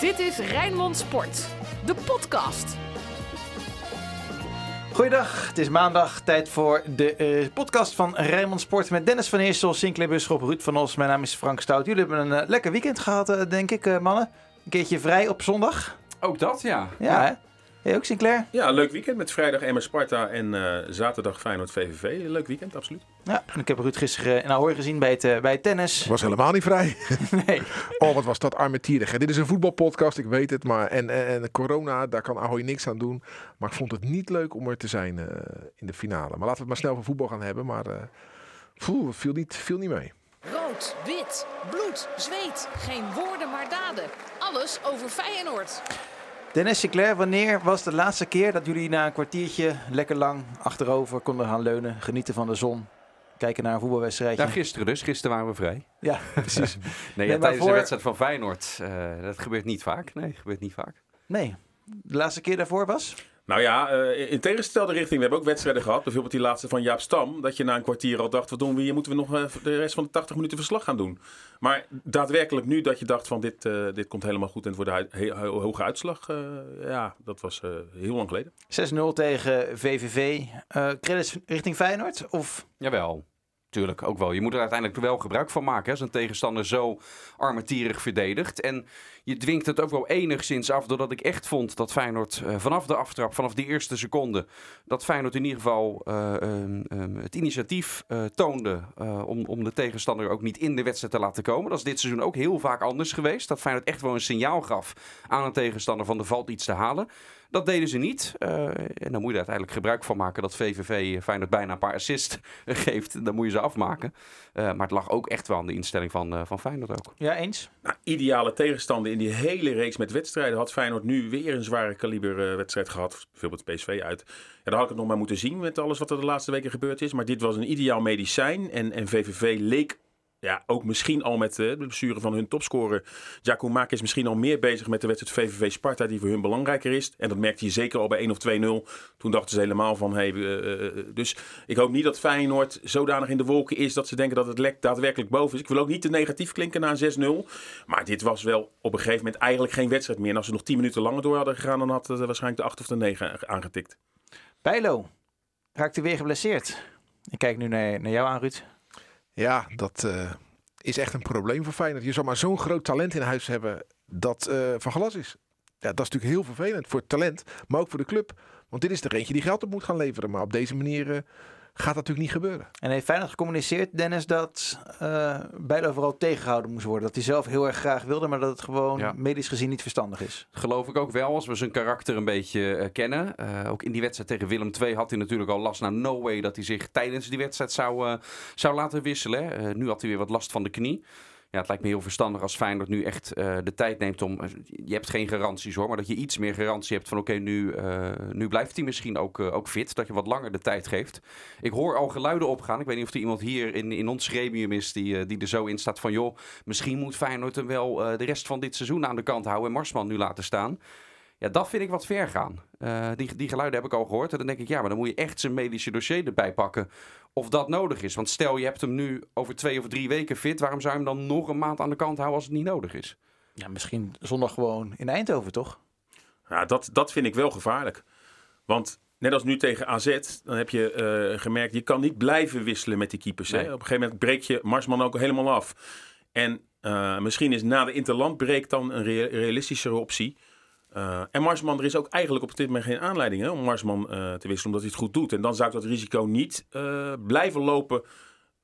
Dit is Rijnmond Sport, de podcast. Goeiedag, het is maandag. Tijd voor de eh, podcast van Rijnmond Sport met Dennis van Eersel, Sinclair Busschop, Ruud van Os. Mijn naam is Frank Stout. Jullie hebben een eh, lekker weekend gehad, eh, denk ik, eh, mannen. Een keertje vrij op zondag. Ook dat, ja. Ja, hè? Jij ook, Sinclair? Ja, leuk weekend met vrijdag Emma Sparta en eh, zaterdag Feyenoord VVV. Leuk weekend, absoluut. Ja, en ik heb Ruud gisteren in Ahoy gezien bij het, eh, bij het tennis. was helemaal niet vrij. Nee. Oh, wat was dat armetierig. Dit is een voetbalpodcast, ik weet het. Maar, en, en, en corona, daar kan Ahoy niks aan doen. Maar ik vond het niet leuk om er te zijn eh, in de finale. Maar laten we het maar snel van voetbal gaan hebben. Maar eh poeh, het viel niet, viel niet mee. Rood, wit, bloed, zweet. Geen woorden maar daden. Alles over Feyenoord. Dennis, Sinclair, wanneer was de laatste keer dat jullie na een kwartiertje lekker lang achterover konden gaan leunen, genieten van de zon, kijken naar een voetbalwedstrijdje? Ja, gisteren dus. Gisteren waren we vrij. Ja, precies. Nee, Nee, ja, maar tijdens voor- de wedstrijd van Feyenoord. eh, dat gebeurt niet vaak. Nee, gebeurt niet vaak. Nee. De laatste keer daarvoor was? Nou ja, eh, in tegenstelde richting, we hebben ook wedstrijden gehad. Bijvoorbeeld die laatste van Jaap Stam. Dat je na een kwartier al dacht, wat doen we hier? Moeten we nog eh, de rest van de 80 minuten verslag gaan doen? Maar daadwerkelijk nu dat je dacht van dit, eh, dit komt helemaal goed en het wordt een hu- he- ho- hoge uitslag. eh, ja, dat was eh, heel lang geleden. 6-0 tegen VVV. Eh credits richting Feyenoord? Of Jawel. Tuurlijk, ook wel. Je moet er uiteindelijk wel gebruik van maken. Als een tegenstander zo armetierig verdedigt. En je dwingt het ook wel enigszins af. Doordat ik echt vond dat Feyenoord eh, vanaf de aftrap, vanaf die eerste seconde. Dat Feyenoord in ieder geval eh, ehm, ehm, het initiatief eh, toonde. om, om de tegenstander ook niet in de wedstrijd te laten komen. Dat is dit seizoen ook heel vaak anders geweest. Dat Feyenoord echt wel een signaal gaf aan een tegenstander van er valt iets te halen. Dat deden ze niet. Eh, en dan moet je er uiteindelijk gebruik van maken dat VVV Feyenoord bijna een paar assists geeft. Dan moet je ze afmaken. Eh, maar het lag ook echt wel aan de instelling van, eh, van Feyenoord ook. ja, eens? Nou, ideale tegenstander in die hele reeks met wedstrijden. Had Feyenoord nu weer een zware kaliber eh, wedstrijd gehad. Bijvoorbeeld PSV uit. Ja, dan had ik het nog maar moeten zien met alles wat er de laatste weken gebeurd is. Maar dit was een ideaal medicijn. En, en VVV leek ja, ook misschien al met eh, de blessure van hun topscorer. Giacomo is misschien al meer bezig met de wedstrijd VVV Sparta. Die voor hun belangrijker is. En dat merkte je zeker al bij 1 of 2-0. Toen dachten ze helemaal van... Hey, eh, eh, dus ik hoop niet dat Feyenoord zodanig in de wolken is... dat ze denken dat het lek daadwerkelijk boven is. Ik wil ook niet te negatief klinken na een 6-0. Maar dit was wel op een gegeven moment eigenlijk geen wedstrijd meer. En als ze nog 10 minuten langer door hadden gegaan... dan had het waarschijnlijk de 8 of de 9 aangetikt. Bijlo. Raakt u weer geblesseerd? Ik kijk nu naar, naar jou aan, Ruud. Ja, dat eh, is echt een probleem voor Feyenoord. Je zou maar zo'n groot talent in huis hebben dat eh, van glas is. Ja, dat is natuurlijk heel vervelend voor het talent, maar ook voor de club. Want dit is er eentje die geld op moet gaan leveren. Maar op deze manier eh, gaat dat natuurlijk niet gebeuren. En heeft Feyenoord gecommuniceerd, Dennis, dat eh Bijlo vooral tegengehouden moest worden. Dat hij zelf heel erg graag wilde, maar dat het gewoon Ja. medisch gezien niet verstandig is. Geloof ik ook wel, als we zijn karakter een beetje eh, kennen. Eh, ook in die wedstrijd tegen Willem II had hij natuurlijk al last. Nou, no way dat hij zich tijdens die wedstrijd zou, eh, zou laten wisselen. Eh, nu had hij weer wat last van de knie. Ja, het lijkt me heel verstandig als Feyenoord nu echt eh, de tijd neemt om... eh, je hebt geen garanties hoor, maar dat je iets meer garantie hebt van... oké, nu, eh, nu blijft hij misschien ook, ook fit. Dat je wat langer de tijd geeft. Ik hoor al geluiden opgaan. Ik weet niet of er iemand hier in, in ons gremium is die, die er zo in staat van... joh, misschien moet Feyenoord hem wel de rest van dit seizoen aan de kant houden... en Marsman nu laten staan. Ja, dat vind ik wat ver gaan. Die, die geluiden heb ik al gehoord. En dan denk ik, ja, maar dan moet je echt zijn medische dossier erbij pakken. Of dat nodig is. Want stel, je hebt hem nu over twee of drie weken fit. Waarom zou je hem dan nog een maand aan de kant houden als het niet nodig is? Ja, misschien zondag gewoon in Eindhoven, toch? Ja, dat, dat vind ik wel gevaarlijk. Want net als nu tegen AZ, dan heb je eh, gemerkt, je kan niet blijven wisselen met die keepers. Hè? Nee. Op een gegeven moment breek je Marsman ook helemaal af. En eh, misschien is na de interlandbreek dan een rea- realistischere optie. Eh, en Marsman, er is ook eigenlijk op dit moment geen aanleiding om Marsman eh, te wisselen, omdat hij het goed doet. En dan zou ik dat risico niet eh, blijven lopen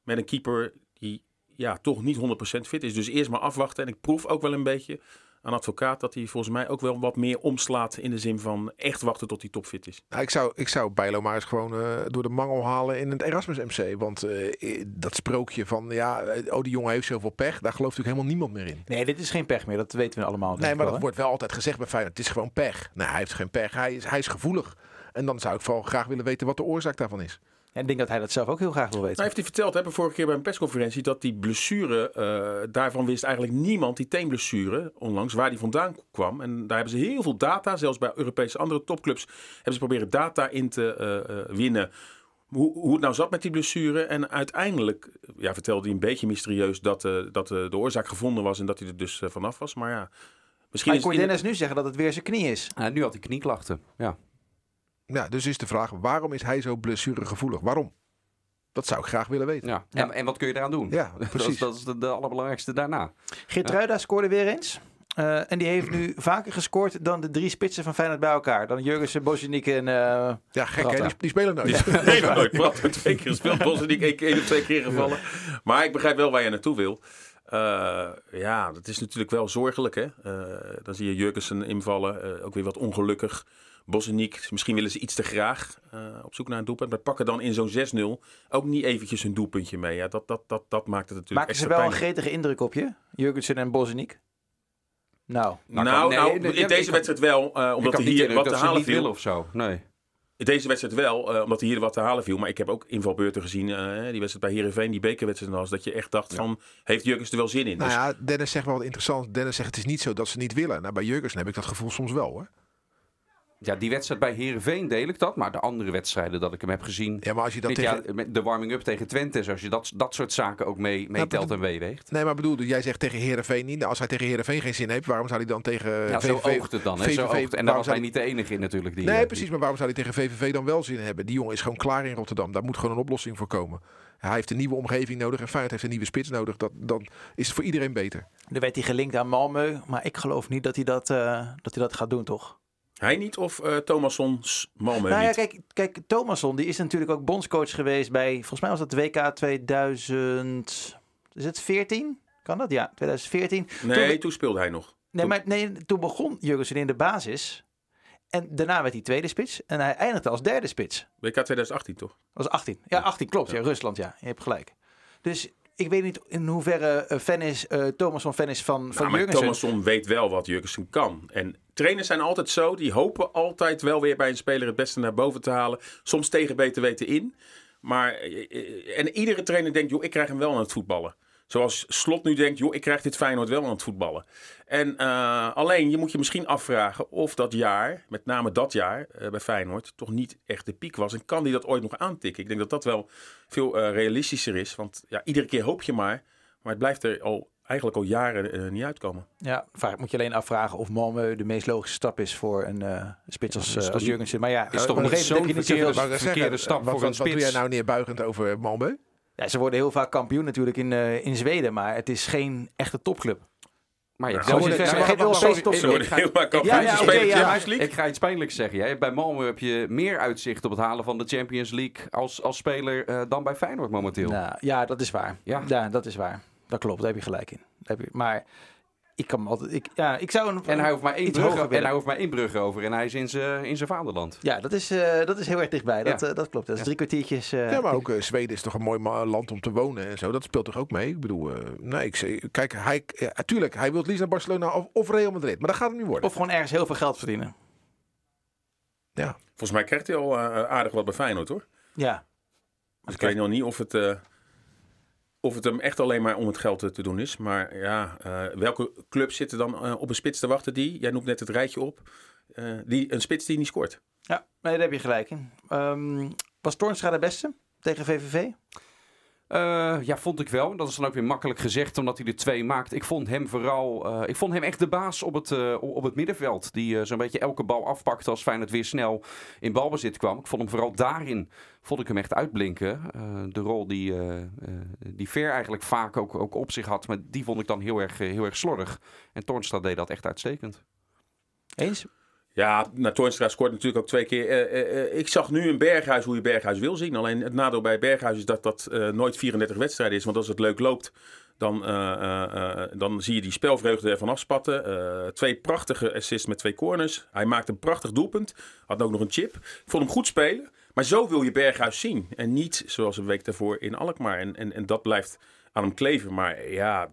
met een keeper die ja, toch niet 100% fit is. Dus eerst maar afwachten. En ik proef ook wel een beetje aan advocaat dat hij volgens mij ook wel wat meer omslaat in de zin van echt wachten tot hij topfit is. Nou, ik, zou, ik zou Bijlo maar eens gewoon eh, door de mangel halen in het Erasmus MC. Want eh, dat sprookje van, ja, eh, oh die jongen heeft zoveel pech. Daar gelooft natuurlijk helemaal niemand meer in. Nee, dit is geen pech meer. Dat weten we allemaal. Nee, maar wel, dat wordt wel altijd gezegd bij Feyenoord. Het is gewoon pech. Nee, hij heeft geen pech. Hij is, hij is gevoelig. En dan zou ik vooral graag willen weten wat de oorzaak daarvan is. En ik denk dat hij dat zelf ook heel graag wil weten. Nou heeft hij verteld, hè, vorige keer bij een persconferentie, dat die blessure, eh, daarvan wist eigenlijk niemand, die teenblessure onlangs, waar die vandaan kwam. En daar hebben ze heel veel data, zelfs bij Europese andere topclubs, hebben ze proberen data in te eh, eh, winnen. Hoe, hoe het nou zat met die blessure. En uiteindelijk ja, vertelde hij een beetje mysterieus dat, eh, dat de oorzaak gevonden was en dat hij er dus vanaf was. Maar ja, Misschien Maar ik in- Dennis nu zeggen dat het weer zijn knie is. Nu had hij knieklachten. Ja. Ja, dus is de vraag, waarom is hij zo blessuregevoelig? Waarom? Dat zou ik graag willen weten. Ja. Ja. En, en wat kun je eraan doen? Ja, Dat is, precies. dat is de, de allerbelangrijkste daarna. Geertruida scoorde weer eens. Eh, en die heeft nu vaker gescoord dan de drie spitsen van Feyenoord bij elkaar. Dan Jurgensen, Bozjenik en... eh, Ja, gek hè, Pratta. die, die spelen nooit. Nee, nooit. Pratt twee keer gespeeld. Bosniek één, of twee keer gevallen. Maar ik begrijp wel waar je naartoe wil. Eh, ja, dat is natuurlijk wel zorgelijk. Hè? Eh, dan zie je Jurgensen invallen. eh, ook weer wat ongelukkig. Bosniek, misschien willen ze iets te graag eh, op zoek naar een doelpunt. Maar pakken dan in zo'n 6-0 ook niet eventjes hun doelpuntje mee. Ja, dat, dat, dat, dat maakt het natuurlijk maken ze wel een gretige indruk op je? Jurgensen en Bozjenik? Nou, Nou, Nou, nee, nou, nee, in deze wedstrijd wel. eh, Ik omdat er niet hier wat te ze halen niet viel. of zo. Nee. In deze wedstrijd wel, eh, omdat hier wat te halen viel. Maar ik heb ook invalbeurten gezien. die wedstrijd bij Heerenveen, die bekerwedstrijd was. Dat je echt dacht van, heeft Jurgens er wel zin in? Nou Dus- ja, Dennis zegt wel wat interessant. Dennis zegt het is niet zo dat ze niet willen. Nou, bij Jurgensen heb ik dat gevoel soms wel hoor. Ja, die wedstrijd bij Herenveen deel ik dat. Maar de andere wedstrijden dat ik hem heb gezien. Ja, maar als je dat tegen... jaar, de warming-up tegen Twente. dus Als je dat, dat soort zaken ook mee, meetelt dat- en meeweegt. Nee, maar bedoel, jij zegt tegen Herenveen niet. Nou, als hij tegen Herenveen geen zin heeft, waarom zou hij dan tegen Ja, zo VVV... oogt het dan. Hè? Zo VVV oogt. En daar was hij niet de enige in natuurlijk. Die, Nee, eh, precies. Maar waarom zou hij tegen VVV dan wel zin hebben? Die jongen is gewoon klaar in Rotterdam. Daar moet gewoon een oplossing voor komen. Hij heeft een nieuwe omgeving nodig en Feyenoord heeft een nieuwe spits nodig. Dat, dan is het voor iedereen beter. er werd hij gelinkt aan Malmö. Maar ik geloof niet dat hij dat, eh, dat, hij dat gaat doen, toch? Hij niet of eh Thomasson Malmö nou ja, niet? kijk, kijk, Thomasson die is natuurlijk ook bondscoach geweest bij... Volgens mij was dat WK 2000... Is het 14? Kan dat? Ja, 2014. nee, toen- toen speelde hij nog. Nee, maar nee, toen begon Jurgensen in de basis. En daarna werd hij tweede spits. En hij eindigde als derde spits. WK 2018 toch? Dat was 18. Ja, 18 klopt. Ja, Rusland, ja. Je hebt gelijk. Dus ik weet niet in hoeverre eh, fan is, eh Thomasson fan is van, van Nou, maar Jurgensen. Thomasson weet wel wat Jurgensen kan. En trainers zijn altijd zo. Die hopen altijd wel weer bij een speler het beste naar boven te halen. Soms tegen beter weten in. Maar eh, en iedere trainer denkt, joh, ik krijg hem wel aan het voetballen. Zoals Slot nu denkt, joh, ik krijg dit Feyenoord wel aan het voetballen. En eh, alleen, je moet je misschien afvragen of dat jaar, met name dat jaar eh, bij Feyenoord, toch niet echt de piek was. En kan die dat ooit nog aantikken? Ik denk dat dat wel veel eh, realistischer is. Want ja, iedere keer hoop je maar. Maar het blijft er al, eigenlijk al jaren eh, niet uitkomen. Ja, vraag, moet je alleen afvragen of Malmö de meest logische stap is voor een eh, spits als, als Jurgensen. Maar ja, is toch op een zo'n verkeerde- verkeerde stap wat, voor wat, een wat doe jij spits. nou neerbuigend over Malmö? Ja, ze worden heel vaak kampioen natuurlijk in, eh, in Zweden, maar het is geen echte topclub. Maar je Ja, wacht, geen Europese heel vaak kampioen. Ja, ja. Ik ga iets pijnlijks zeggen. Jij. Bij Malmö heb je meer uitzicht op het halen van de Champions League als, als speler eh, dan bij Feyenoord momenteel. Nou, ja, dat is waar. Ja. Ja. dat is waar. Dat klopt, daar heb je gelijk in. Daar heb je, maar ik kan altijd... Ik, ja, ik zou een, En hij hoeft maar één brug, en hij hoeft maar één brug over en hij is in zijn in zijn vaderland. Ja, dat is, eh, dat is heel erg dichtbij. Dat, Ja. eh, dat klopt. Dat is drie kwartiertjes. eh, Ja, maar ook Zweden is toch een mooi land om te wonen en zo. Dat speelt toch ook mee? Ik bedoel, eh, nee, ik kijk, hij, ja, tuurlijk, hij wil het liefst naar Barcelona of, of Real Madrid. Maar dat gaat het niet worden. Of gewoon ergens heel veel geld verdienen. ja. Volgens mij krijgt hij al aardig wat bij Feyenoord hoor. Ja. Dus ik weet nog niet of het, eh, of het hem echt alleen maar om het geld te doen is. Maar ja, eh, welke club zit er dan eh, op een spits te wachten die, jij noemt net het rijtje op, eh, die, een spits die niet scoort? Ja, nee, daar heb je gelijk in. Ehm, was Toornstra de beste tegen VVV? Eh, ja, vond ik wel. Dat is dan ook weer makkelijk gezegd, omdat hij er twee maakt. Ik vond hem vooral, eh, ik vond hem echt de baas op het, eh, op het middenveld. Die zo'n beetje elke bal afpakte als Feyenoord weer snel in balbezit kwam. Ik vond hem vooral daarin, vond ik hem echt uitblinken. De rol die, die Ver eigenlijk vaak ook, ook op zich had, maar die vond ik dan heel erg, heel erg slordig. En Toornstra deed dat echt uitstekend. Eens? Ja, nou, Toornstra scoort natuurlijk ook twee keer. Eh, eh, eh, ik zag nu een Berghuis hoe je Berghuis wil zien. Alleen het nadeel bij Berghuis is dat dat nooit 34 wedstrijden is. Want als het leuk loopt, dan, dan zie je die spelvreugde ervan afspatten. Twee prachtige assists met twee corners. Hij maakte een prachtig doelpunt. Had ook nog een chip. Ik vond hem goed spelen. Maar zo wil je Berghuis zien. En niet zoals een week daarvoor in Alkmaar. En, en, en dat blijft aan hem kleven. Maar ja,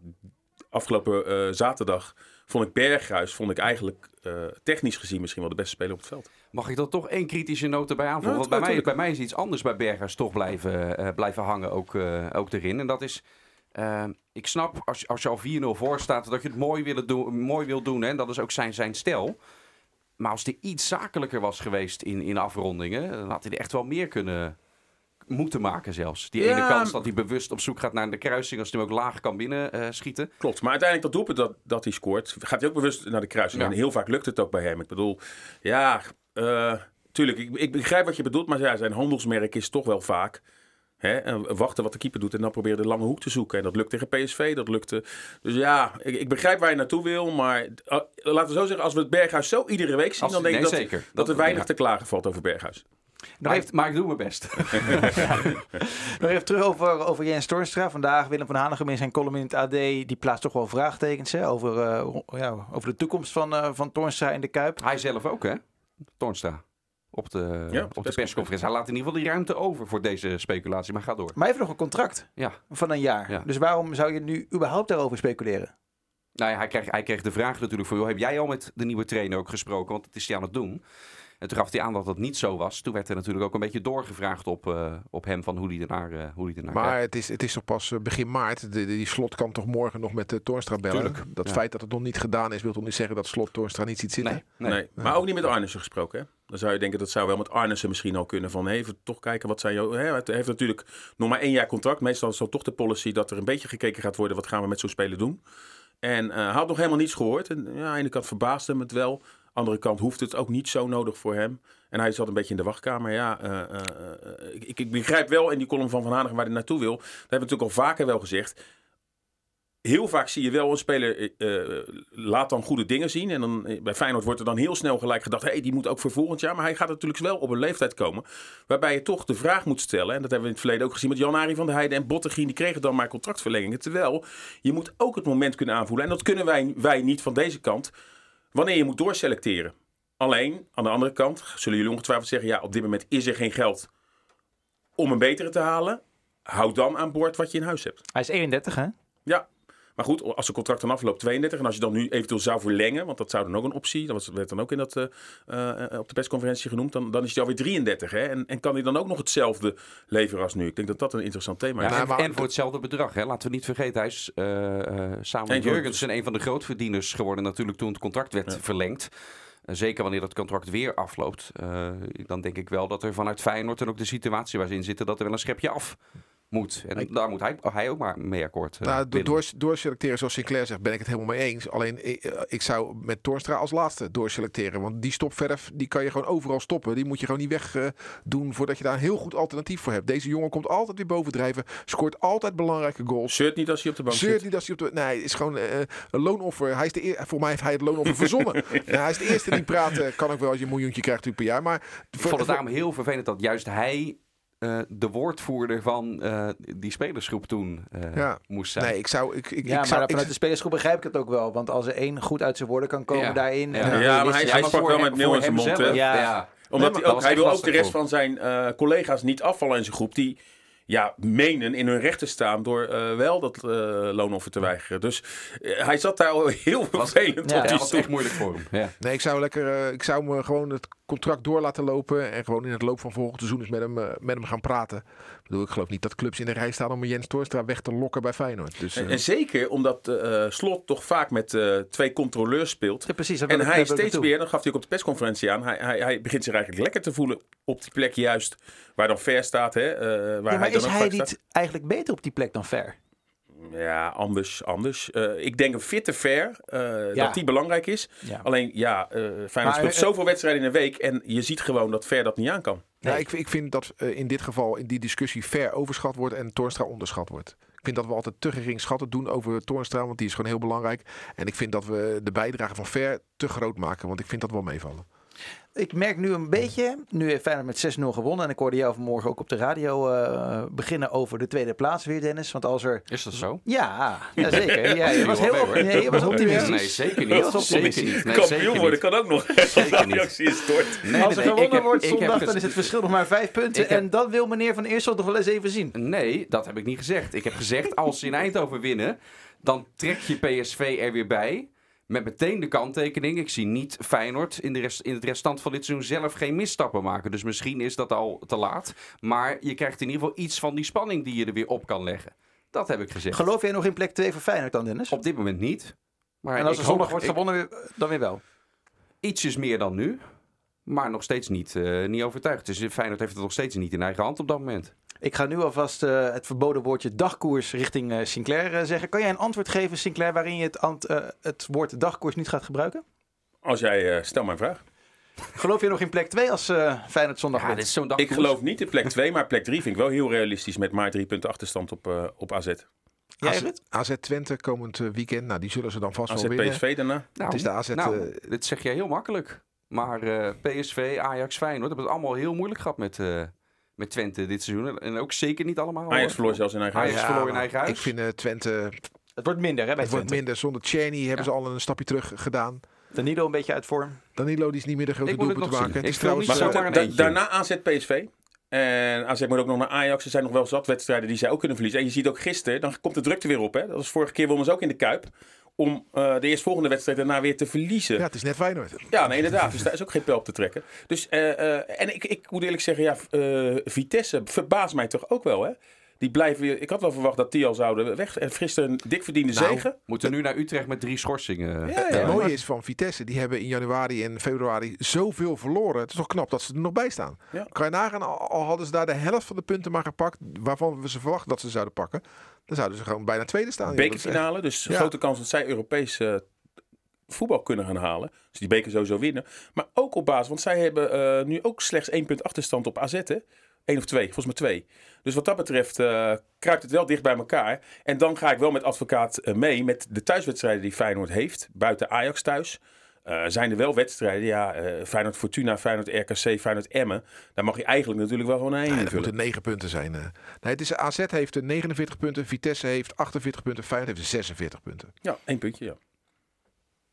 afgelopen zaterdag vond ik Berghuis vond ik eigenlijk eh, technisch gezien misschien wel de beste speler op het veld. Mag ik er toch één kritische noot erbij aanvoegen? Ja, Want bij mij, bij mij is iets anders bij Bergers toch blijven, eh, blijven hangen ook, eh, ook erin. En dat is, ik snap als, je- als je al 4-0 voor staat, dat je het mooi, willen doen, mooi wil doen. Hè? En dat is ook zijn, zijn stijl. Maar als hij iets zakelijker was geweest in, in afrondingen, dan had hij er echt wel meer kunnen, moeten maken zelfs. Die Ja, ene kans dat hij bewust op zoek gaat naar de kruising... als hij hem ook laag kan binnen eh, schieten. Klopt, maar uiteindelijk dat doelpunt dat, dat hij scoort, gaat hij ook bewust naar de kruising. Ja. En heel vaak lukt het ook bij hem. Ik bedoel, ja, eh, tuurlijk, ik, ik begrijp wat je bedoelt, maar ja, zijn handelsmerk is toch wel vaak hè, eh, wachten wat de keeper doet en dan proberen de lange hoek te zoeken. En dat lukt tegen PSV, dat lukte. Dus ja, ik, ik begrijp waar je naartoe wil, maar uh, laten we zo zeggen, als we het Berghuis zo iedere week zien, Als- dan denk ik dat, zeker. dat, Dat- er weinig ja. te klagen valt over Berghuis. Maar, heeft, maar ik doe mijn best. Nog even terug over, over Jens Toornstra. Vandaag Willem van Hanegem in zijn column in het AD. Die plaatst toch wel vraagtekens hè, over, eh, ja, over de toekomst van, eh van Toornstra in de Kuip. Hij zelf ook, hè? Toornstra. Op de, Ja, op de persconferentie. persconferentie. Hij laat in ieder geval die ruimte over voor deze speculatie. Maar ga door. Maar hij heeft nog een contract Ja. van een jaar. Ja. Dus waarom zou je nu überhaupt daarover speculeren? Nou ja, hij, kreeg, hij kreeg de vraag natuurlijk van... Joh, heb jij al met de nieuwe trainer ook gesproken? Want het is hij aan het doen. En toen gaf hij aan dat dat niet zo was. Toen werd er natuurlijk ook een beetje doorgevraagd op, eh, op hem... van hoe hij ernaar, eh hoe hij ernaar Maar kijkt. het is, het is toch pas eh, begin maart. De, de- die slot kan toch morgen nog met de Toornstra bellen. Tuurlijk, Dat ja. feit dat het nog niet gedaan is, wil toch niet zeggen dat slot Toornstra niet ziet zitten? Nee, nee. Nee. Maar ook niet met Arnissen gesproken. Hè? Dan zou je denken dat zou wel met Arnissen misschien al kunnen. Van even toch kijken wat zijn jou. Hè? Hij heeft natuurlijk nog maar één jaar contract. Meestal is dat toch de policy dat er een beetje gekeken gaat worden. Wat gaan we met zo'n speler doen? En eh, hij had nog helemaal niets gehoord. En ja, aan de ene kant verbaasde hem het wel. Andere kant hoeft het ook niet zo nodig voor hem. En hij zat een beetje in de wachtkamer. Ja, eh, eh, eh, ik, ik begrijp wel in die column van Van Hanegem waar hij naartoe wil. Dat hebben we natuurlijk al vaker wel gezegd heel vaak zie je wel een speler laat dan goede dingen zien. En dan, bij Feyenoord wordt er dan heel snel gelijk gedacht... hey, die moet ook voor volgend jaar. Maar hij gaat natuurlijk wel op een leeftijd komen... waarbij je toch de vraag moet stellen... en dat hebben we in het verleden ook gezien met Jan-Arie van der Heijden en Bottegien... die kregen dan maar contractverlengingen. Terwijl je moet ook het moment kunnen aanvoelen... en dat kunnen wij, wij niet van deze kant... wanneer je moet doorselecteren. Alleen, aan de andere kant zullen jullie ongetwijfeld zeggen... ja, op dit moment is er geen geld om een betere te halen. Houd dan aan boord wat je in huis hebt. Hij is 31 hè? Ja, maar goed, als zijn contract dan afloopt 32 en als je dan nu eventueel zou verlengen, want dat zou dan ook een optie, dat was, werd dan ook in dat, eh, eh, op de persconferentie genoemd, dan, dan is hij alweer 33. Hè? En, en kan hij dan ook nog hetzelfde leveren als nu? Ik denk dat dat een interessant thema Ja, is. En, maar- en voor hetzelfde bedrag. Hè. Laten we niet vergeten, hij is eh, eh, samen met Jurgensen een van de grootverdieners geworden natuurlijk toen het contract werd verlengd. Zeker wanneer dat contract weer afloopt. Eh, dan denk ik wel dat er vanuit Feyenoord en ook de situatie waar ze in zitten, dat er wel een schepje af moet. En daar moet hij, hij ook maar mee akkoord. eh, Nou, door, doorselecteren, zoals Sinclair zegt, ben ik het helemaal mee eens. Alleen ik, eh, ik zou met Torstra als laatste doorselecteren. Want die stopverf, die kan je gewoon overal stoppen. Die moet je gewoon niet weg eh, doen voordat je daar een heel goed alternatief voor hebt. Deze jongen komt altijd weer bovendrijven. Scoort altijd belangrijke goals. Shirt niet als hij op de bank Zeurt zit. niet als hij op de. Nee, het is gewoon eh, een loonoffer. Hij is de eer, voor mij heeft hij het loonoffer verzonnen. ja, hij is de eerste die praat. eh, kan ook wel als je een miljoentje krijgt natuurlijk per jaar. Maar Ik vond het daarom heel vervelend dat juist hij eh, de woordvoerder van eh, die spelersgroep toen eh, Ja. moest zijn. Nee, ik zou. Ik, ik, Ja, ik zou, maar ik- vanuit de spelersgroep begrijp ik het ook wel. Want als er één goed uit zijn woorden kan komen Ja. daarin... Ja. en maar hij- hij sprak wel met voor in zijn mond, hè? Ja. ja. Omdat Nee, hij ook, hij wil ook de rest van zijn eh, collega's niet afvallen in zijn groep. Die ja, menen in hun recht te staan door eh, wel dat eh, loonoffer te weigeren. Dus eh, hij zat daar al heel vervelend ja, op Ja, was echt moeilijk voor hem. Ja. Nee, ik zou lekker. ik zou me gewoon het contract door laten lopen. En gewoon in het loop van volgend seizoen eens met hem, met hem gaan praten. Ik bedoel, ik geloof niet dat clubs in de rij staan om een Jens Torstra weg te lokken bij Feyenoord. Dus, En, en zeker omdat eh, Slot toch vaak met eh, twee controleurs speelt. Ja, precies. En hij steeds meer, dat gaf hij ook op de persconferentie aan, hij, hij, hij begint zich eigenlijk lekker te voelen op die plek juist waar dan Ver staat. Hè, eh, waar hij dan is hij niet staat. eigenlijk beter op die plek dan Ver? Ja, anders. anders. Eh, ik denk een fitte Ver, eh, Ja. dat die belangrijk is. Ja. Alleen ja, eh Feyenoord Maar, speelt zoveel wedstrijden in een week en je ziet gewoon dat Ver dat niet aan kan. ja, ik, ik vind dat in dit geval in die discussie ver overschat wordt en Torstra onderschat wordt. Ik vind dat we altijd te gering schatten doen over Torstra, want die is gewoon heel belangrijk. En ik vind dat we de bijdrage van Ver te groot maken, want ik vind dat wel meevallen. Ik merk nu een beetje, nu heeft Feyenoord met 6-0 gewonnen. En ik hoorde jou vanmorgen ook op de radio eh, beginnen over de tweede plaats weer, Dennis. Want als er... Is dat zo? Ja, ja zeker. Ja, je was heel op, nee, je was optimistisch. Nee, zeker Je niet. was optimistisch. Zeker niet. Nee, Kampioen worden kan ook nog. Zeker niet. Als. Nee, nee, er nee, gewonnen wordt zondag, dan is het verschil nog maar vijf punten. En dat wil meneer Van Eersel toch wel eens even zien. Nee, dat heb ik niet gezegd. Ik heb gezegd, als ze in Eindhoven winnen, dan trek je PSV er weer bij. Met meteen de kanttekening. Ik zie niet Feyenoord in, de rest, in het restant van dit seizoen zelf geen misstappen maken. Dus misschien is dat al te laat. Maar je krijgt in ieder geval iets van die spanning die je er weer op kan leggen. Dat heb ik gezegd. Geloof jij nog in plek 2 voor Feyenoord dan, Dennis? Op dit moment niet. Maar En als er zondag wordt ik- gewonnen, dan weer wel. Ietsjes meer dan nu. Maar nog steeds niet, eh, niet overtuigd. Dus Feyenoord heeft het nog steeds niet in eigen hand op dat moment. Ik ga nu alvast eh, het verboden woordje dagkoers richting eh, Sinclair eh, zeggen. Kan jij een antwoord geven, Sinclair, waarin je het, ant- het woord dagkoers niet gaat gebruiken? Als jij, eh, stel mijn vraag. Geloof je nog in plek 2 als eh Feyenoord zondag Ja, dit is zo'n. Ik geloof niet in plek 2, maar plek 3 vind ik wel heel realistisch met maar drie punten achterstand op, eh, op AZ. AZ? AZ Twente komend weekend. Nou, die zullen ze dan vast AZ wel winnen. PSV daarna. Nou, Het is de AZ, Nou, dit zeg jij heel makkelijk. Maar eh, PSV, Ajax, Feyenoord hebben het allemaal heel moeilijk gehad met, eh, met Twente dit seizoen. En ook zeker niet allemaal. Ajax verloor zelfs in eigen Ajax huis. verloor in eigen huis. Ik vind eh, Twente, Het wordt minder hè, bij het wordt minder. Zonder Cheney hebben Ja. ze al een stapje terug gedaan. Danilo een beetje uit vorm. Danilo die is niet meer de grote Ik moet het doelpunten nog maken. Het is trouwens Maar goed, da- daarna AZ PSV. En AZ moet ook nog naar Ajax. Er zijn nog wel zat wedstrijden die zij ook kunnen verliezen. En je ziet ook gisteren, dan komt de drukte weer op. Hè? Dat was vorige keer wonnen ze ook in de Kuip. Om eh, de eerstvolgende wedstrijd daarna weer te verliezen. Ja, Ja, het is net Feyenoord. nee, inderdaad. Dus daar is ook geen pijl op te trekken. Dus, eh, eh, en ik, ik moet eerlijk zeggen, ja, Vitesse verbaast mij toch ook wel. Hè? Die blijven weer. Ik had wel verwacht dat die al zouden weg. En gisteren een dik verdiende Nou, zegen. Moeten nu naar Utrecht met drie schorsingen. Ja, Het ja. mooie is van Vitesse, die hebben in januari en februari zoveel verloren. Het is toch knap dat ze er nog bij staan. Ja. Kan je nagaan, al hadden ze daar de helft van de punten maar gepakt, waarvan we ze verwachten dat ze zouden pakken, dan zouden ze gewoon bijna tweede staan. Bekerfinale, dus Ja. grote kans dat zij Europees eh, voetbal kunnen gaan halen. Dus die beker sowieso winnen. Maar ook op basis, want zij hebben eh, nu ook slechts één punt achterstand op AZ. Hè? Eén of twee, volgens mij twee. Dus wat dat betreft eh, kruipt het wel dicht bij elkaar. En dan ga ik wel met advocaat eh, mee met de thuiswedstrijden die Feyenoord heeft. Buiten Ajax thuis. Eh, zijn er wel wedstrijden, ja, Feyenoord Fortuna, Feyenoord RKC, Feyenoord Emmen. Daar mag je eigenlijk natuurlijk wel gewoon een heen dat invullen. moeten negen punten zijn. Nee, het is, AZ heeft eh, 49 punten, Vitesse heeft 48 punten, Feyenoord heeft 46 punten. Ja, één puntje, ja.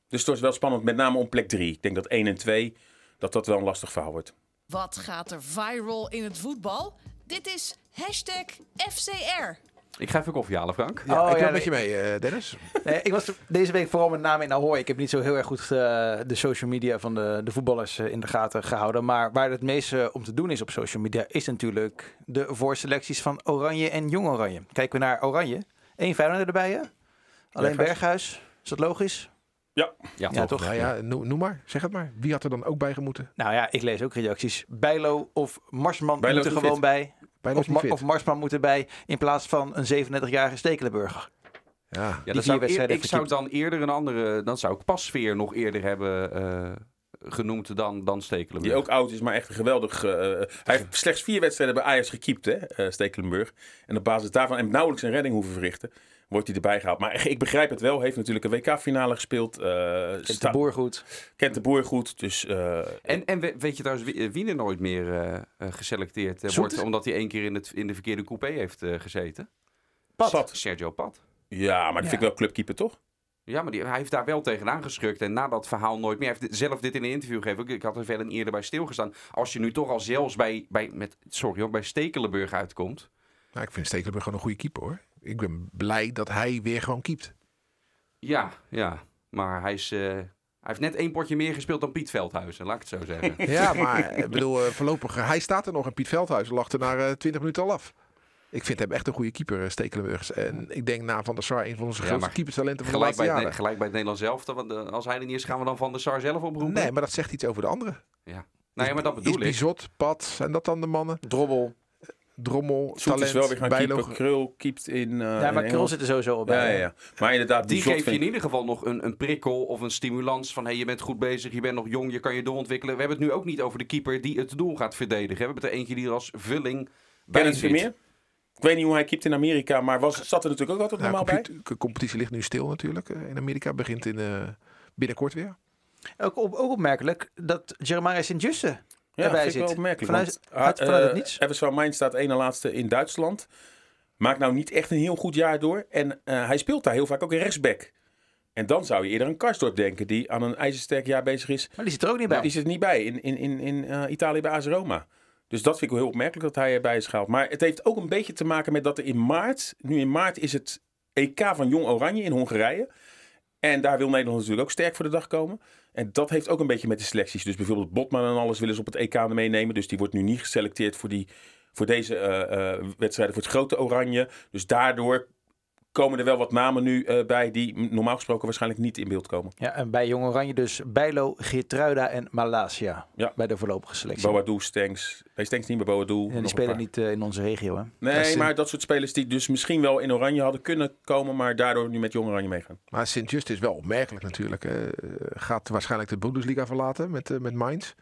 Dus het is wel spannend, met name om plek drie. Ik denk dat één en twee, dat dat wel een lastig verhaal wordt. Wat gaat er viral in het voetbal? Dit is hashtag FCR. Ik ga even koffie halen, Frank. Ja, Oh, ik ja, loop met je mee, eh, Dennis. Nee, ik was deze week vooral met name in Ahoy. Ik heb niet zo heel erg goed eh, de social media van de, de voetballers eh, in de gaten gehouden. Maar waar het meeste om te doen is op social media, is natuurlijk de voorselecties van Oranje en Jong Oranje. Kijken we naar Oranje. Eén Feyenoord erbij, hè? Alleen Berghuis. Berghuis. Is dat logisch? Ja, Ja, toch? Nou ja, noem, noem maar, zeg het maar. Wie had er dan ook bij gemoeten? Nou ja, ik lees ook reacties. Bijlo of Marsman Bijlo moeten gewoon bij. Bijlo Of, is niet Ma- fit. of Marsman moet erbij in plaats van een 37-jarige Stekelenburger. Ja. Ja, Die dan zou eer- ik zou dan eerder een andere, dan zou ik Pasveer nog eerder hebben eh, genoemd dan, dan Stekelenburg. Die ook oud is, maar echt een geweldig... eh, hij heeft slechts vier wedstrijden bij Ajax gekiept, hè, eh, Stekelenburg. En op basis daarvan, en nauwelijks een redding hoeven verrichten, wordt hij erbij gehaald. Maar ik begrijp het wel, heeft natuurlijk een WK-finale gespeeld. eh Kent de boer goed. kent de boer goed, dus... eh, En, en we- weet je trouwens wie, wie er nooit meer eh, eh, geselecteerd eh, Zoet? wordt, omdat hij één keer in, het, in de verkeerde coupé heeft eh, gezeten? Pat. Pat. Sergio Pat. Ja, maar dat vind ik wel clubkeeper, toch? Ja, maar die, hij heeft daar wel tegenaan geschrukt. En na dat verhaal nooit meer. Hij heeft zelf dit in een interview gegeven. Ik, ik had er veel en eerder bij stilgestaan. Als je nu toch al zelfs bij, bij, met, sorry, hoor, bij Stekelenburg uitkomt. Nou, ik vind Stekelenburg gewoon een goede keeper hoor. Ik ben blij dat hij weer gewoon keept. Ja, ja. Maar hij, is, eh, hij heeft net één potje meer gespeeld dan Piet Veldhuizen. Laat ik het zo zeggen. Ja, maar ik bedoel, eh, voorlopig, eh, hij staat er nog en Piet Veldhuis lag er na eh, 20 minuten al af. Ik vind hem echt een goede keeper, eh, Stekelenburg. En ik denk na Van der Sar een van onze Ja, grootste maar keeperstalenten van de gelijk, laatste bij het, jaren. Gelijk bij het Nederlands zelf. Want eh, als hij er niet is, gaan we dan Van der Sar zelf oproepen? Nee, maar dat zegt iets over de anderen. Ja. Nee, maar dat Is bedoel ik. Bizot, Pat, zijn dat dan de mannen? Drobbel. Drommel, Zoet talent, is wel weer gaan Bijlo. Krul keept in eh Ja, maar in Krul zit er sowieso al bij. Ja, ja, ja. Maar inderdaad, Die geeft je in ik- ieder geval nog een, een prikkel of een stimulans van hey, je bent goed bezig, je bent nog jong, je kan je doorontwikkelen. We hebben het nu ook niet over de keeper die het doel gaat verdedigen. We hebben er eentje die er als vulling bij Kenneth zit. Vermeer? Ik weet niet hoe hij keept in Amerika, maar was, zat er natuurlijk ook altijd Ja, normaal bij. de competitie ligt nu stil natuurlijk. eh, In Amerika begint in, eh, binnenkort weer. Ook, op, ook opmerkelijk dat Jeremiah Sint-Juste Ja, erbij vind ik wel zit. opmerkelijk. Vanuit- vanuit het eh, niets. Evers van Mijn staat één na laatste in Duitsland. Maakt nou niet echt een heel goed jaar door. En eh, hij speelt daar heel vaak ook in rechtsback. En dan zou je eerder aan Karsdorp denken, die aan een ijzersterk jaar bezig is. Maar die zit er ook niet bij. Die zit er niet bij in, in, in, in Italië bij AS Roma. Dus dat vind ik wel heel opmerkelijk dat hij erbij is gehaald. Maar het heeft ook een beetje te maken met dat er in maart, nu in maart is het EK van Jong Oranje in Hongarije. En daar wil Nederland natuurlijk ook sterk voor de dag komen. En dat heeft ook een beetje met de selecties. Dus bijvoorbeeld Botman en alles willen ze op het EK meenemen. Dus die wordt nu niet geselecteerd voor, die, voor deze eh, eh, wedstrijden voor het grote Oranje. Dus daardoor komen er wel wat namen nu eh, bij die normaal gesproken waarschijnlijk niet in beeld komen. Ja, en bij Jong Oranje dus Bijlo, Geertruida en Malasia. Ja. Bij de voorlopige selectie. Boadu, Stenks. Nee, Stenks niet, maar Boadu. Ja, nog die spelen niet eh, in onze regio, hè? Nee, maar dat soort spelers die dus misschien wel in Oranje hadden kunnen komen, maar daardoor nu met Jong Oranje meegaan. Maar Sint-Just is wel opmerkelijk natuurlijk. hè. Gaat waarschijnlijk de Bundesliga verlaten met, eh, met Mainz.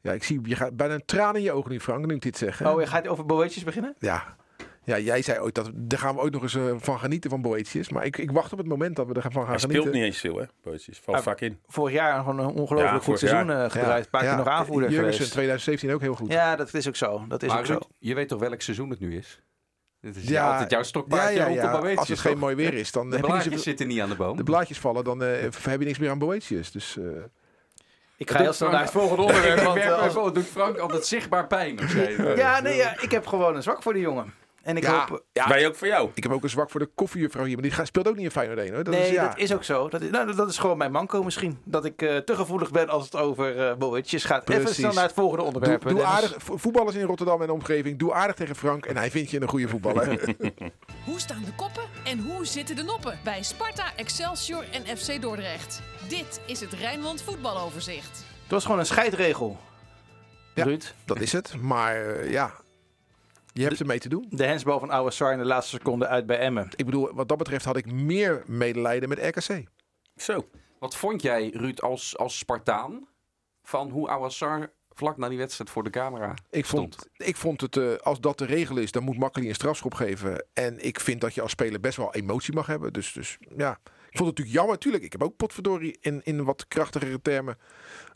Ja, ik zie, je gaat bijna een traan in je ogen nu, Frank, nu ik dit zeg. hè. Oh, je gaat over Boetjes beginnen? Ja. Ja, jij zei ooit dat daar gaan we ooit nog eens eh, van genieten van Boetius. Maar ik, ik wacht op het moment dat we er gaan van gaan Hij genieten. speelt niet eens veel, hè? Boetjes. Valt vaak in. Vorig jaar gewoon een ongelooflijk Ja, goed seizoen jaar. eh, gedraaid. Een paar keer nog aanvoerder Jurgensen geweest. 2017 ook heel goed. Ja, dat is ook zo. Dat is maar ook zo. Je weet toch welk seizoen het nu is? Dit is Ja, altijd jouw ja, stokpaardje ja, ja. Boetius, Als het geen mooi weer is, dan De heb je niet blaadjes zoveel- zitten niet aan de boom. de blaadjes vallen, dan eh, heb je niks meer aan Boetius. Dus, eh, Ik ga heel snel naar het volgende onderwerp. Ik Want, eh, doet Frank altijd zichtbaar pijn. Ja, nee, ja, ik heb gewoon een zwak voor die jongen. En ik ja, hoop... ja, Wij ook voor jou. ik heb ook een zwak voor de koffiejuffrouw hier, maar die gaat- speelt ook niet in Feyenoord 1 hoor. Dat nee, is, ja. dat is ook zo. Dat is, nou, dat is gewoon mijn manco misschien. Dat ik eh, te gevoelig ben als het over eh Boetjes gaat. Even snel naar het volgende onderwerp. doe aardig, vo- voetballers in Rotterdam en de omgeving, doe aardig tegen Frank en hij vindt je een goede voetballer. Hoe staan de koppen en hoe zitten de noppen bij Sparta, Excelsior en FC Dordrecht? Dit is het Rijnmond voetbaloverzicht. Het was gewoon een scheidregel. Ja. Ruud, dat is het, maar eh, ja, je hebt ermee te doen. de hensbal van Ouassar in de laatste seconde uit bij Emmen. Ik bedoel, wat dat betreft had ik meer medelijden met RKC. Zo. Wat vond jij, Ruud, als, als Spartaan van hoe Awassar vlak na die wedstrijd voor de camera Ik vond, stond? ik vond het, eh, als dat de regel is, dan moet Makkeli een strafschop geven. En ik vind dat je als speler best wel emotie mag hebben. Dus, dus ja, vond het natuurlijk jammer. Tuurlijk, ik heb ook potverdorie in, in wat krachtigere termen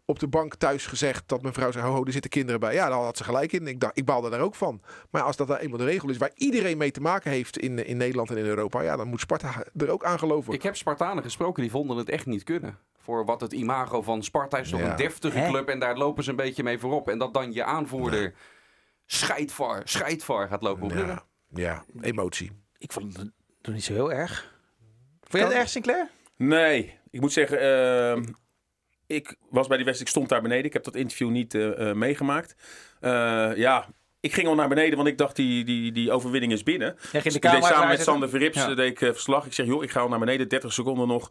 op de bank thuis gezegd dat mijn vrouw zei, ho, ho, er zitten kinderen bij. Ja, daar had ze gelijk in. Ik, dacht, ik baalde daar ook van. Maar als dat nou eenmaal de regel is waar iedereen mee te maken heeft in, in Nederland en in Europa, ja, dan moet Sparta er ook aan geloven. Ik heb Spartanen gesproken, die vonden het echt niet kunnen. Voor wat het imago van Sparta is toch Ja. een deftige Hè? club en daar lopen ze een beetje mee voorop. En dat dan je aanvoerder scheidvar, scheidvar gaat lopen ja, ja, emotie. Ik vond het toen niet zo heel erg. Vond je het erg, Sinclair? Nee, ik moet zeggen, ehm, ik was bij die wedstrijd, ik stond daar beneden. Ik heb dat interview niet eh, eh, meegemaakt. Eh, ja, ik ging al naar beneden, want ik dacht die, die, die overwinning is binnen. Dus ik deed samen met? Sander Verrips Ja. deed ik verslag. Ik zeg, joh, ik ga al naar beneden, 30 seconden nog.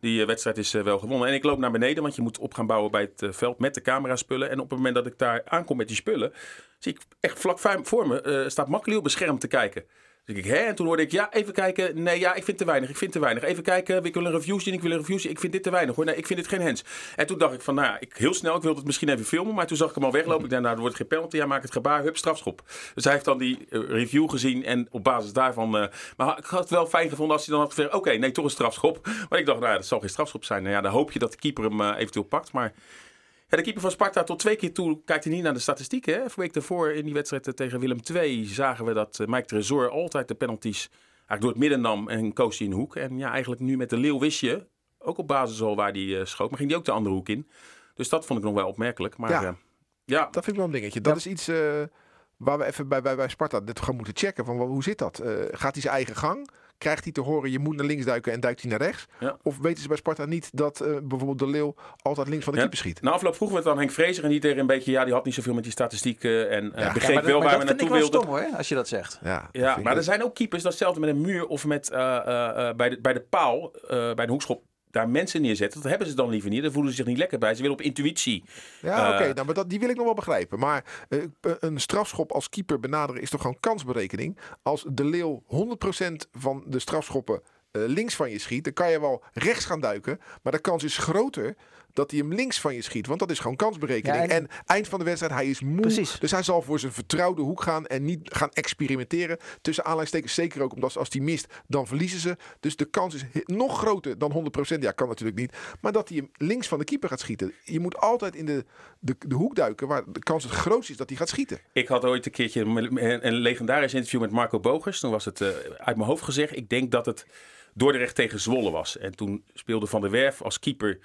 Die wedstrijd is wel gewonnen. En ik loop naar beneden, want je moet op gaan bouwen bij het veld met de camera-spullen. En op het moment dat ik daar aankom met die spullen, zie ik echt vlak voor voor me, eh, staat Makkeli op een scherm te kijken. Dus ik, hè? En toen hoorde ik, ja, even kijken. Nee, ja, ik vind te weinig. Ik vind te weinig. Even kijken, ik wil een review zien. Ik wil een review zien. Ik vind dit te weinig hoor. Nee, ik vind dit geen hands. En toen dacht ik van, nou ik, heel snel, ik wilde het misschien even filmen. Maar toen zag ik hem al weglopen. Ik dacht, nou, er wordt geen penalty. Hij maakt het gebaar, hup, strafschop. Dus hij heeft dan die eh, review gezien. En op basis daarvan... eh, maar ik had het wel fijn gevonden als hij dan had gezegd, oké, nee, toch een strafschop. Maar ik dacht, nou dat zal geen strafschop zijn. Nou ja, dan hoop je dat de keeper hem eh, eventueel pakt. Maar ja, de keeper van Sparta tot twee keer toe kijkt hij niet naar de statistieken. Hè? Week daarvoor in die wedstrijd eh, tegen Willem II zagen we dat eh, Mike Tresor altijd de penalties eigenlijk door het midden nam en koos hij de hoek. En ja, eigenlijk nu met de Leeuw wist je, ook op basis al waar hij eh, schoot, maar ging hij ook de andere hoek in. Dus dat vond ik nog wel opmerkelijk. Maar Ja. ja, ja Dat vind ik wel een dingetje. Dat is iets waar we even bij, bij, bij Sparta dit gaan moeten checken. Van, hoe zit dat? Gaat hij zijn eigen gang? Krijgt hij te horen, je moet naar links duiken en duikt hij naar rechts? Ja. Of weten ze bij Sparta niet dat eh, bijvoorbeeld de Leeuw altijd links van de Ja. keeper schiet? na afloop vroegen we het aan Henk Vrezer en die tegen een beetje, ja, die had niet zoveel met die statistieken en eh, Ja. begreep maar dat, wel maar waar dat we vind ik naartoe wel wilden. stom hoor, als je dat zegt. Ja, maar er zijn ook keepers, datzelfde met een muur of met eh, bij, de, bij de paal, bij een hoekschop, daar mensen neerzetten. Dat hebben ze dan liever niet. Daar voelen ze zich niet lekker bij. Ze willen op intuïtie. Ja, oké, Eh, nou, maar dat, die wil ik nog wel begrijpen. Maar eh, een strafschop als keeper benaderen is toch gewoon kansberekening? Als de Leeuw 100% van de strafschoppen eh, links van je schiet, dan kan je wel rechts gaan duiken. Maar de kans is groter dat hij hem links van je schiet. Want dat is gewoon kansberekening. Ja, en- en... eind van de wedstrijd, hij is moe. Precies. Dus hij zal voor zijn vertrouwde hoek gaan en niet gaan experimenteren. Tussen aanleidingstekens zeker ook omdat als hij mist, dan verliezen ze. Dus de kans is nog groter dan 100%. Ja, kan natuurlijk niet. Maar dat hij hem links van de keeper gaat schieten. Je moet altijd in de, de, de hoek duiken waar de kans het grootst is dat hij gaat schieten. Ik had ooit een keertje een, een legendarisch interview met Marco Bogers. Toen was het eh, uit mijn hoofd gezegd. Ik denk dat het Dordrecht tegen Zwolle was. En toen speelde Van der Werf als keeper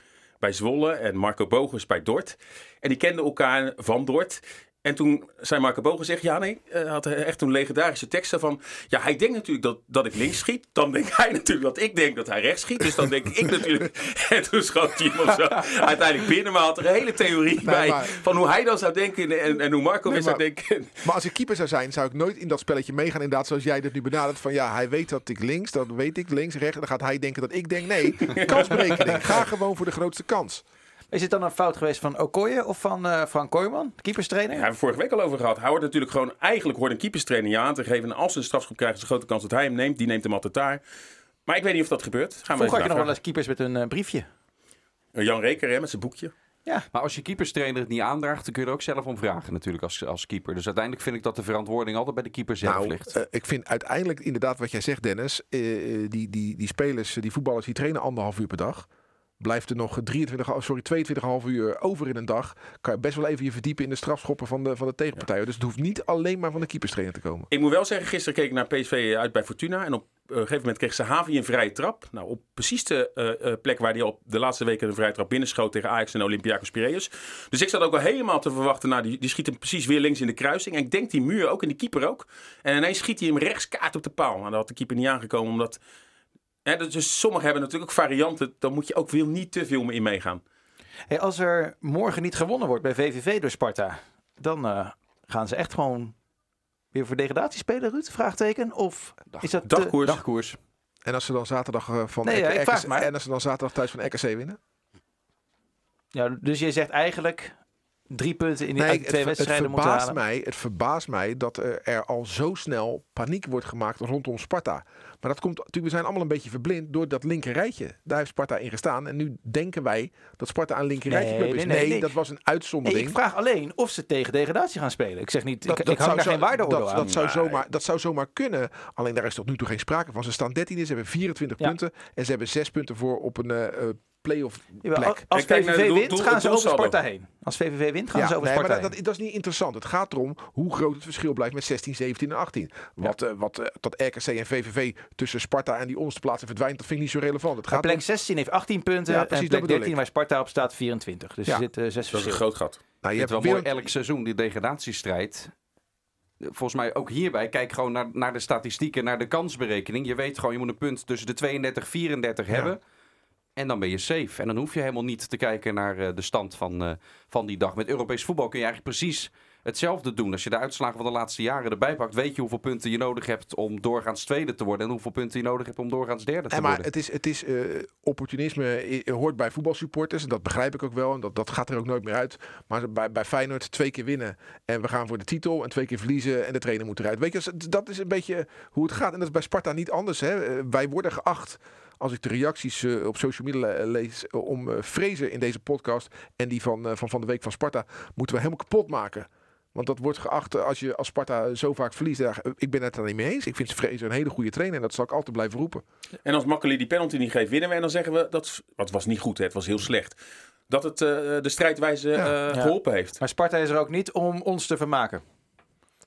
bij Zwolle en Marco Bogers bij Dort. En die kenden elkaar van Dort. En toen zei Marco Bogen zegt, ja nee, uh, had echt een legendarische teksten van, ja hij denkt natuurlijk dat, dat ik links schiet. Dan denkt hij natuurlijk dat ik denk dat hij rechts schiet. Dus dan denk ik natuurlijk, en toen schoot hij hem zo uiteindelijk binnen. Maar had er een hele theorie nee, bij maar, van hoe hij dan zou denken en, en hoe Marco nee, zou denken. Maar als ik keeper zou zijn, zou ik nooit in dat spelletje meegaan. Inderdaad, zoals jij dit nu benadert, van ja, hij weet dat ik links, dan weet ik links, rechts. Dan gaat hij denken dat ik denk, nee, kansberekening. Ga gewoon voor de grootste kans. Is het dan een fout geweest van Okoye of van uh, Frank Kooijman, keeperstrainer? Ja, hebben we vorige week al over gehad. Hij wordt natuurlijk gewoon, eigenlijk hoort een keeperstrainer je aan te geven. En als ze een strafschop krijgen, is de grote kans dat hij hem neemt. Die neemt hem altijd daar. Maar ik weet niet of dat gebeurt. Gaan Vroeger had je nog wel eens keepers met een uh, briefje. Jan Reker hè, met zijn boekje. Ja. Maar als je keeperstrainer het niet aandraagt, dan kun je er ook zelf om vragen natuurlijk als, als keeper. Dus uiteindelijk vind ik dat de verantwoording altijd bij de keeper zelf nou, ligt. Uh, ik vind uiteindelijk inderdaad wat jij zegt Dennis, uh, die, die, die spelers, die voetballers, die trainen anderhalf uur per dag. Blijft er nog 23, sorry, 22,5 uur over in een dag. Kan je best wel even je verdiepen in de strafschoppen van de, van de tegenpartij. Ja. Dus het hoeft niet alleen maar van de keeperstrainer te komen. Ik moet wel zeggen, gisteren keek ik naar PSV uit bij Fortuna. En op een gegeven moment kreeg Sahavi een vrije trap. Nou, op precies de uh, plek waar hij op de laatste weken een vrije trap binnenschoot tegen Ajax en Olympiakos Piraeus. Dus ik zat ook al helemaal te verwachten. Nou, die, die schiet hem precies weer links in de kruising. En ik denk die muur ook en die keeper ook. En ineens schiet hij hem rechts kaart op de paal. Maar daar had de keeper niet aangekomen, omdat dus sommigen hebben natuurlijk ook varianten. Dan moet je ook weer niet te veel in meegaan. Hey, als er morgen niet gewonnen wordt bij VVV door Sparta, dan uh, gaan ze echt gewoon weer voor degradatie spelen, Ruud? Vraagteken? Of Dag, is dat dagkoers. dagkoers? En als ze dan zaterdag uh, van nee, ja, en als ze dan zaterdag thuis van RKC winnen? Ja, dus je zegt eigenlijk drie punten in die nee, twee het, wedstrijden het moeten halen. Mij, het verbaast mij dat er al zo snel paniek wordt gemaakt rondom Sparta. Maar dat komt natuurlijk, we zijn allemaal een beetje verblind door dat linker rijtje. Daar heeft Sparta in gestaan. En nu denken wij dat Sparta een linker rijtje club is. Nee, nee, nee, dat was een uitzondering. ik vraag alleen of ze tegen degradatie gaan spelen. Ik zeg niet, dat, ik, dat ik hang daar geen waarde dat, aan. Dat zou, zomaar, dat zou zomaar kunnen. Alleen daar is tot nu toe geen sprake van. Ze staan 13 ze hebben 24 ja. punten. En ze hebben 6 punten voor op een uh, play-off plek. Als VVV wint, gaan ze over Sparta heen. Als VVV wint, gaan ja, ze over nee, Sparta maar dat, dat, dat, is niet interessant. Het gaat erom hoe groot het verschil blijft met 16, 17 en 18. Wat, ja. uh, wat uh, dat RKC en VVV tussen Sparta en die onderste plaatsen verdwijnt, dat vind ik niet zo relevant. Het gaat plek om... 16 heeft 18 punten ja, precies, en plek 13 waar Sparta op staat 24. Dus ja. er zit uh, zes Dat is een groot gat. Nou, je hebt wel mooi elk seizoen die degradatiestrijd volgens mij ook hierbij, kijk gewoon naar, naar de statistieken, naar de kansberekening. Je weet gewoon, je moet een punt tussen de 32 en 34 ja. hebben. En dan ben je safe. En dan hoef je helemaal niet te kijken naar uh, de stand van, uh, van die dag. Met Europees voetbal kun je eigenlijk precies hetzelfde doen. Als je de uitslagen van de laatste jaren erbij pakt, weet je hoeveel punten je nodig hebt om doorgaans tweede te worden. En hoeveel punten je nodig hebt om doorgaans derde te en maar worden. Het is, het is uh, opportunisme hoort bij voetbalsupporters. En dat begrijp ik ook wel. En dat, dat gaat er ook nooit meer uit. Maar bij, bij Feyenoord twee keer winnen. En we gaan voor de titel. En twee keer verliezen. En de trainer moet eruit. Weet je, dat is een beetje hoe het gaat. En dat is bij Sparta niet anders. Hè. Wij worden geacht als ik de reacties uh, op social media lees om uh, in deze podcast en die van, van van de week van Sparta, moeten we helemaal kapot maken. Want dat wordt geacht als je als Sparta zo vaak verliest. Ik ben het er niet mee eens. Ik vind Fraser een hele goede trainer en dat zal ik altijd blijven roepen. En als Makkeli die penalty niet geeft, winnen we. En dan zeggen we dat het was niet goed, hè, het was heel slecht. Dat het de strijdwijze ja. geholpen ja. heeft. Maar Sparta is er ook niet om ons te vermaken.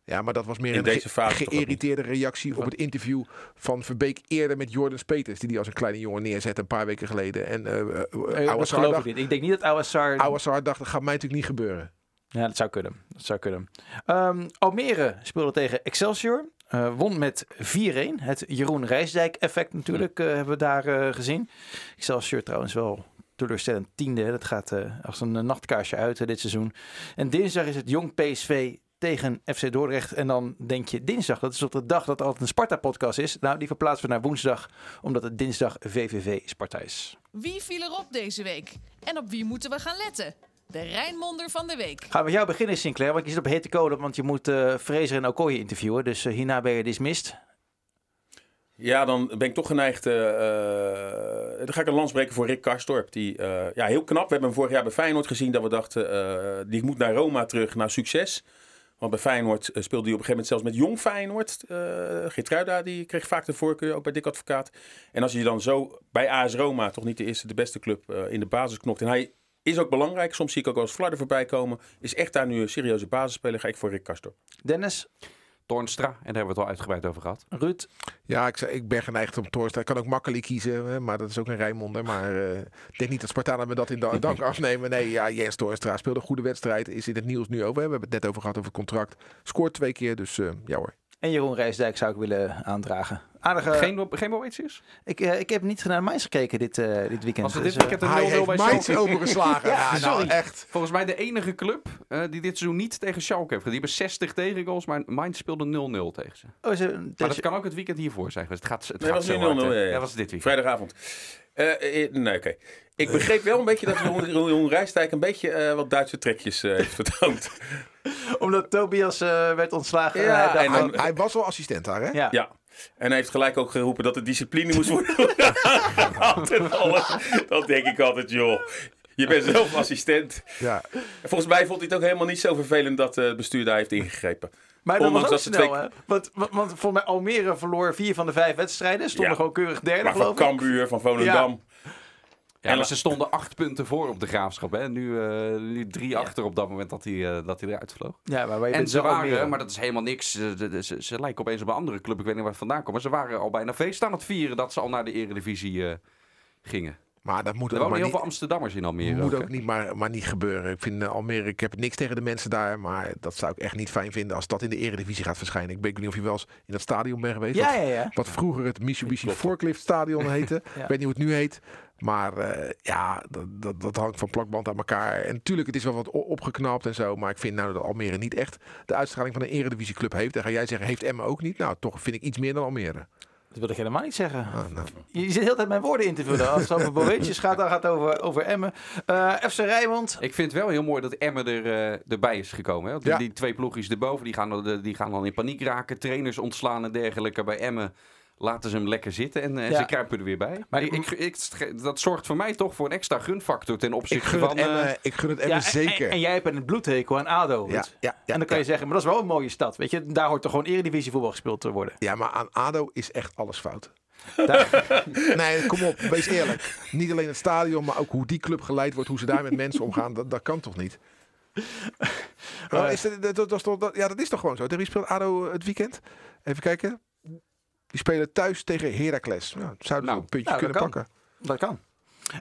Ja, maar dat was meer in een deze ge geïrriteerde reactie op het interview van Verbeek eerder met Jordan Peters. Die die als een kleine jongen neerzette een paar weken geleden. En uh, uh, dat geloof ik niet. Ik denk niet dat Ouassar... Ouassar dacht, dat gaat mij natuurlijk niet gebeuren. Ja, dat zou kunnen. Dat zou kunnen. Um, Almere speelde tegen Excelsior. Uh, won met 4-1. Het Jeroen Rijsdijk effect natuurlijk uh, hebben we daar uh, gezien. Excelsior trouwens wel teleurstellend tiende. Dat gaat als een nachtkaarsje uit dit seizoen. En dinsdag is het Jong PSV tegen FC Dordrecht. En dan denk je dinsdag, dat is op de dag dat er altijd een Sparta-podcast is. Nou, die verplaatsen we naar woensdag, omdat het dinsdag VVV Sparta is. Wie viel erop deze week? En op wie moeten we gaan letten? De Rijnmonder van de week. Gaan we met jou beginnen, Sinclair, want je zit op hete kolen, want je moet uh, Fraser en Okoye interviewen. Dus uh, hierna ben je dismissed. Ja, dan ben ik toch geneigd. Uh, dan ga ik een lans breken voor Rick Karstorp. Die, ja, heel knap. We hebben hem vorig jaar bij Feyenoord gezien dat we dachten, die moet naar Roma terug, naar succes. Want bij Feyenoord speelde hij op een gegeven moment zelfs met jong Feyenoord. Uh, Geertruida die kreeg vaak de voorkeur, ook bij Dick Advocaat. En als je dan zo bij AS Roma, toch niet de eerste, de beste club, uh, in de basis knokt. En hij is ook belangrijk. Soms zie ik ook wel eens Flarden voorbij komen. Is echt daar nu een serieuze basisspeler. Ga ik voor Rick Kastor. Dennis? Toornstra. En daar hebben we het al uitgebreid over gehad. Ruud, Ja, ik, ik ben geneigd om Toornstra. Ik kan ook makkelijk kiezen, hè, maar dat is ook een Rijnmonder. Maar eh, ik denk niet dat Spartanen me dat in da- dank afnemen. Nee, ja, Jens Toornstra speelde een goede wedstrijd. Is in het nieuws nu over. We hebben het net over gehad over het contract. Scoort twee keer, dus eh, ja hoor. en Jeroen Rijsdijk zou ik willen aandragen. Aardige... Geen, geen Boetius? Ik, eh, ik heb niet naar Mainz gekeken dit, eh, dit weekend. Dus, dit weekend Hij een 0-0 heeft bij Mainz overgeslagen. Ja, ja, nou, sorry. echt. Volgens mij de enige club eh, die dit seizoen niet tegen Schalke heeft. gedaan. Die hebben 60 tegengoals, maar Mainz speelde 0-0 tegen ze. oh, ze, Maar dat kan ook het weekend hiervoor zijn geweest. Het gaat, het Nee, gaat was zo nu hard, 0-0, hè. ja, ja. Dat was dit weekend. Vrijdagavond. Nee, oké. Ik begreep wel een beetje dat Jeroen Jeroen Rijsdijk een beetje eh, wat Duitse trekjes heeft vertoond. Omdat Tobias eh, werd ontslagen. Ja, hij en Hij, was wel assistent daar, hè? ja. En hij heeft gelijk ook geroepen dat de discipline moest worden. Dat denk ik altijd, joh. Je bent zelf assistent. Ja. En volgens mij vond hij het ook helemaal niet zo vervelend dat eh, het bestuur daar heeft ingegrepen. Maar dat was Ondanks ook dat ze snel, twee- hè? Want, want, want volgens mij Almere verloor vier van de vijf wedstrijden. Stonden Ja. gewoon keurig derde, Maar van ik. Cambuur, van Volendam. Ja, En- maar ze stonden acht punten voor op de graafschap. Hè? Nu, eh, nu drie achter op dat moment dat hij, eh, dat hij eruit vloog. Ja, maar wij En ze wel Almere. waren, maar dat is helemaal niks. Ze, ze, ze- ze lijken opeens op een andere club. Ik weet niet waar het vandaan komt. Maar ze waren al bijna feest aan het vieren dat ze al naar de eredivisie eh, gingen. Maar dat moet Er wonen maar heel niet, veel Amsterdammers in Almere. moet ook, niet maar, maar niet gebeuren. Ik vind eh, Almere, ik heb niks tegen de mensen daar. Maar dat zou ik echt niet fijn vinden als dat in de eredivisie gaat verschijnen. Ik weet niet of je wel eens in dat stadion bent geweest. Ja, wat, ja, ja. wat vroeger het Mitsubishi Forklift Stadion heette. Ja. Ik weet niet hoe het nu heet. Maar eh, ja, dat, dat, dat hangt van plakband aan elkaar. En natuurlijk, het is wel wat opgeknapt en zo. Maar ik vind nou dat Almere niet echt de uitstraling van een eredivisieclub heeft. Dan ga jij zeggen, heeft Emma ook niet? Nou, toch vind ik iets meer dan Almere. Dat wil ik helemaal niet zeggen. Ah, nou. Je zit de hele tijd mijn woorden in te vullen. Als het over Boetjes gaat, dan gaat het over, over Emmen. Eh, FC Rijnmond. Ik vind het wel heel mooi dat Emmen er, eh, erbij is gekomen. Hè? Want die, Ja. die twee ploegjes erboven die gaan, dan- die gaan dan in paniek raken. Trainers ontslaan en dergelijke. Bij Emmen laten ze hem lekker zitten en eh, Ja. ze kruipen er weer bij. Maar- ik, ik, ik- dat zorgt voor mij toch voor een extra gunfactor ten opzichte van... eh, ik gun het Emmen Ja, zeker. En, en jij hebt een bloedhekel aan ADO. ja, ja, ja, en dan kan ja. je zeggen, maar dat is wel een mooie stad. Weet je, daar hoort toch gewoon eredivisie voetbal gespeeld te worden. Ja, maar aan ADO is echt alles fout. Daar- Nee, kom op, wees eerlijk. Niet alleen het stadion, maar ook hoe die club geleid wordt, hoe ze daar met mensen omgaan, dat, dat kan toch niet? Is dat, dat, ja, dat is toch gewoon zo. Tegen wie speelt ADO het weekend? Even kijken. Die spelen thuis tegen Heracles. Nou, zouden ze Nou, een puntje nou, kunnen pakken. dat kan.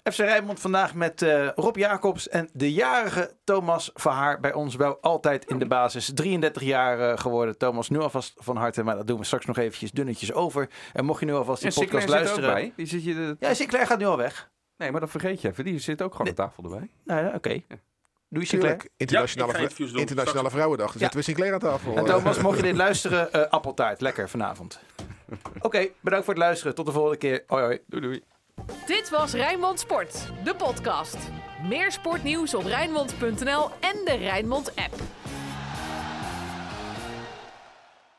FC Rijnmond vandaag met eh, Rob Jacobs en de jarige Thomas Verhaar bij ons wel altijd in de basis. 33 jaar eh, geworden. Thomas, nu alvast van harte, maar dat doen we straks nog eventjes dunnetjes over. En mocht je nu alvast die en Sinclair podcast zit er ook luisteren... bij. Die zit je de- Ja, Sinclair gaat nu al weg. Nee, maar dat vergeet je even. Die zit ook gewoon aan tafel erbij. Nee, nee, oké. Doe je Sinclair. Tuurlijk, internationale, Ja, internationale Vrouwendag. Dan Ja. zetten we Sinclair aan tafel. En Thomas, mocht je dit luisteren, eh, appeltaart. Lekker vanavond. Oké, bedankt voor het luisteren. Tot de volgende keer. Hoi hoi. Doei doei. Dit was Rijnmond Sport, de podcast. Meer sportnieuws op Rijnmond.nl en de Rijnmond app.